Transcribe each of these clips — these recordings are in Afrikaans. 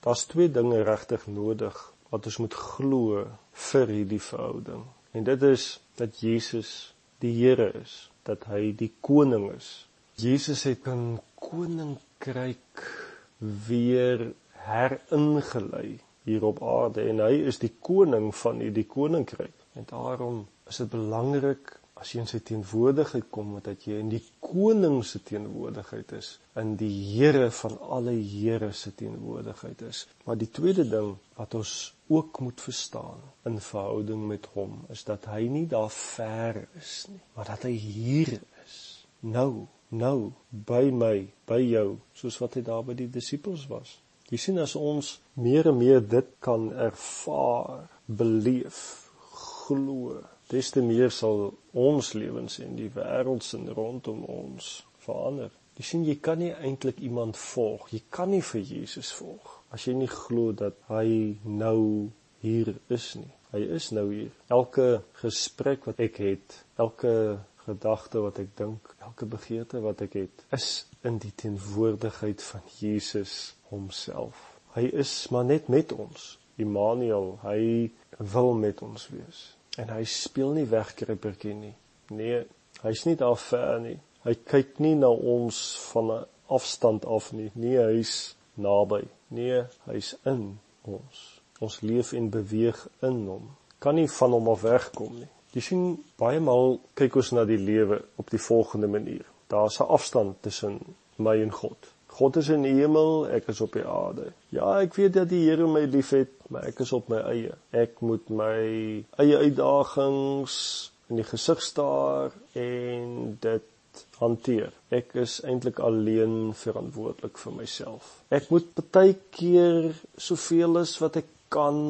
Daar's twee dinge regtig nodig wat ons moet glo vir hierdie verhouding. En dit is dat Jesus die Here is, dat hy die koning is. Jesus het 'n koninkryk weer heringelei hier op aarde en hy is die koning van hierdie koninkryk. En daarom is dit belangrik as jy in sy teenwoordigheid kom dat jy in die koning se teenwoordigheid is, in die Here van alle Here se teenwoordigheid is. Maar die tweede ding wat ons ook moet verstaan in verhouding met hom is dat hy nie daar ver is nie, maar dat hy hier is. Nou, nou by my, by jou, soos wat hy daar by die disippels was. Jy sien as ons meer en meer dit kan ervaar, beleef, glo, des te meer sal ons lewens en die wêreld se rondom ons verander. Jy sien jy kan nie eintlik iemand volg. Jy kan nie vir Jesus volg as jy nie glo dat hy nou hier is nie. Hy is nou hier. Elke gesprek wat ek het, elke gedagte wat ek dink, elke begeerte wat ek het, is in die teenwoordigheid van Jesus homself. Hy is maar net met ons. Immanuel, hy wil met ons wees en hy speel nie wegkruipertjie nie. Nee, hy's nie daar ver nie. Hy kyk nie na ons van 'n afstand af nie. Nee, hy's naby. Nee, hy's in ons. Ons leef en beweeg in hom. Kan nie van hom af wegkom nie. Jy sien baie maal kyk ons na die lewe op die volgende manier. Daar's 'n afstand tussen my en God. God is in die hemel, ek is op die aarde. Ja, ek weet dat die Here my liefhet, maar ek is op my eie. Ek moet my eie uitdagings in die gesig staar en dit hanteer. Ek is eintlik alleen verantwoordelik vir myself. Ek moet baie keer soveel as wat ek kan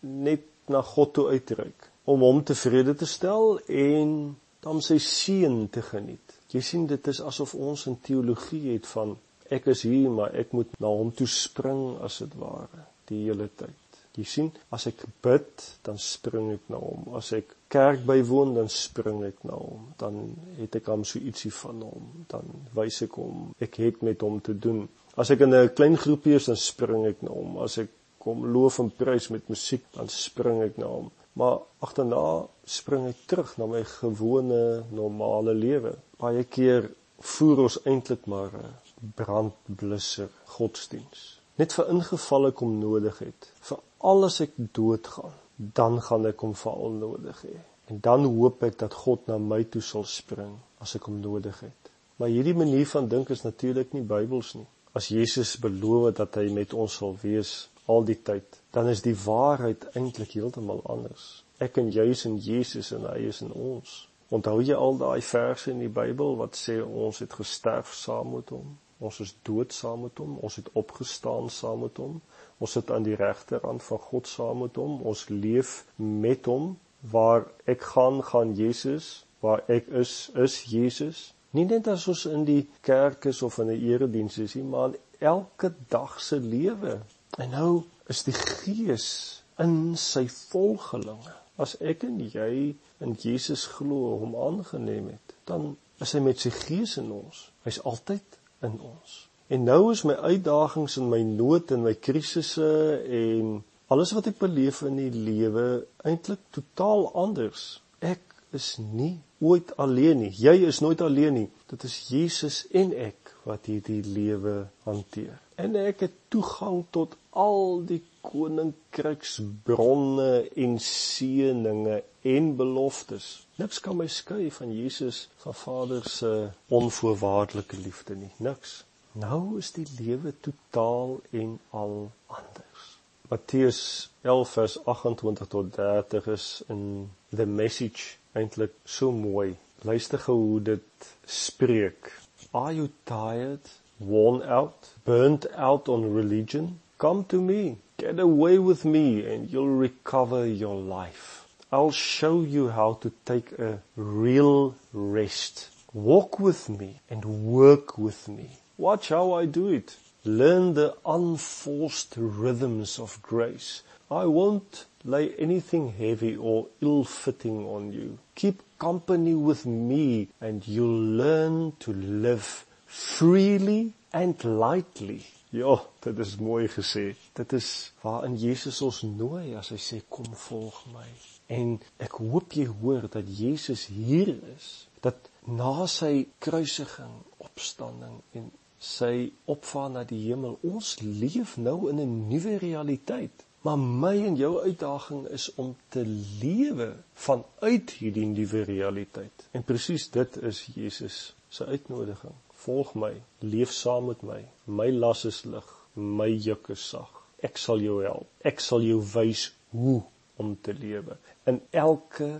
net na God toe uitreik om hom tevrede te stel en dan sy seën te geniet. Jy sien dit is asof ons 'n teologie het van ek is hier maar ek moet na hom toe spring as dit ware die hele tyd. Jy sien, as ek bid, dan spring ek na hom. As ek kerk bywoon, dan spring ek na hom. Dan het ek hom so ietsie van hom. Dan wys ek hom ek het met hom te doen. As ek in 'n klein groepie is, dan spring ek na hom. As ek kom loof en prys met musiek, dan spring ek na hom. Maar agterna spring ek terug na my gewone normale lewe. Baie keer voer ons eintlik maar 'n brandblusser godsdiens. Net vir ingevalle kom nodig het. Vir alles ek doodgaan, dan gaan ek hom veral nodig hê. En dan hoop ek dat God na my toe sal spring as ek hom nodig het. Maar hierdie manier van dink is natuurlik nie Bybels nie. As Jesus beloof dat hy met ons sal wees al die tyd, dan is die waarheid eintlik heeltemal anders. Ek en jy is in Jesus en hy is in ons. Onthou jy al daai verse in die Bybel wat sê ons het gesterf saam met hom? Ons is dood saam met hom, ons het opgestaan saam met hom. Ons sit aan die regterrand van God saam met hom. Ons leef met hom. Waar ek gaan, gaan Jesus. Waar ek is, is Jesus. Nie net as ons in die kerk is of in 'n erediens is nie, maar elke dag se lewe. En nou is die Gees in sy volgelinge. As ek en jy in Jesus glo, hom aangeneem het, dan is hy met sy Gees in ons. Hy's altyd in ons. En nou is my uitdagings en my nood en my krisisse en alles wat ek beleef in die lewe eintlik totaal anders. Ek is nie ooit alleen nie. Jy is nooit alleen nie. Dit is Jesus en ek wat hierdie lewe hanteer. En ek het toegang tot al die koninkryksbronne en seëninge en beloftes. Niks kan my skei van Jesus van Vader se onvoorwaardelike liefde nie. Niks. Nou is die lewe totaal en al anders. Matteus 11 vers 28 tot 30 is in the message eintlik so mooi. Luister gou hoe dit spreek. Are you tired, worn out, burnt out on religion? Come to me. Get away with me and you'll recover your life. I'll show you how to take a real rest. Walk with me and work with me. Watch how I do it. Learn the unforced rhythms of grace. I won't lay anything heavy or ill-fitting on you. Keep company with me and you'll learn to live freely and lightly. Ja, dit is mooi gesê. Dit is waarin Jesus ons nooi as hy sê kom volg my. En ek hoop jy hoor dat Jesus hier is, dat na sy kruisiging, opstanding en sy opvaar na die hemel, ons leef nou in 'n nuwe realiteit. Maar my en jou uitdaging is om te lewe vanuit hierdie nuwe realiteit. En presies dit is Jesus se uitnodiging. Volg my, leef saam met my. My las is lig, my juk is sag. Ek sal jou help. Ek sal jou wys hoe om te lewe in elke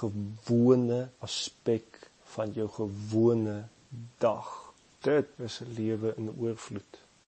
gewone aspek van jou gewone dag. Dit is 'n lewe in oorvloed.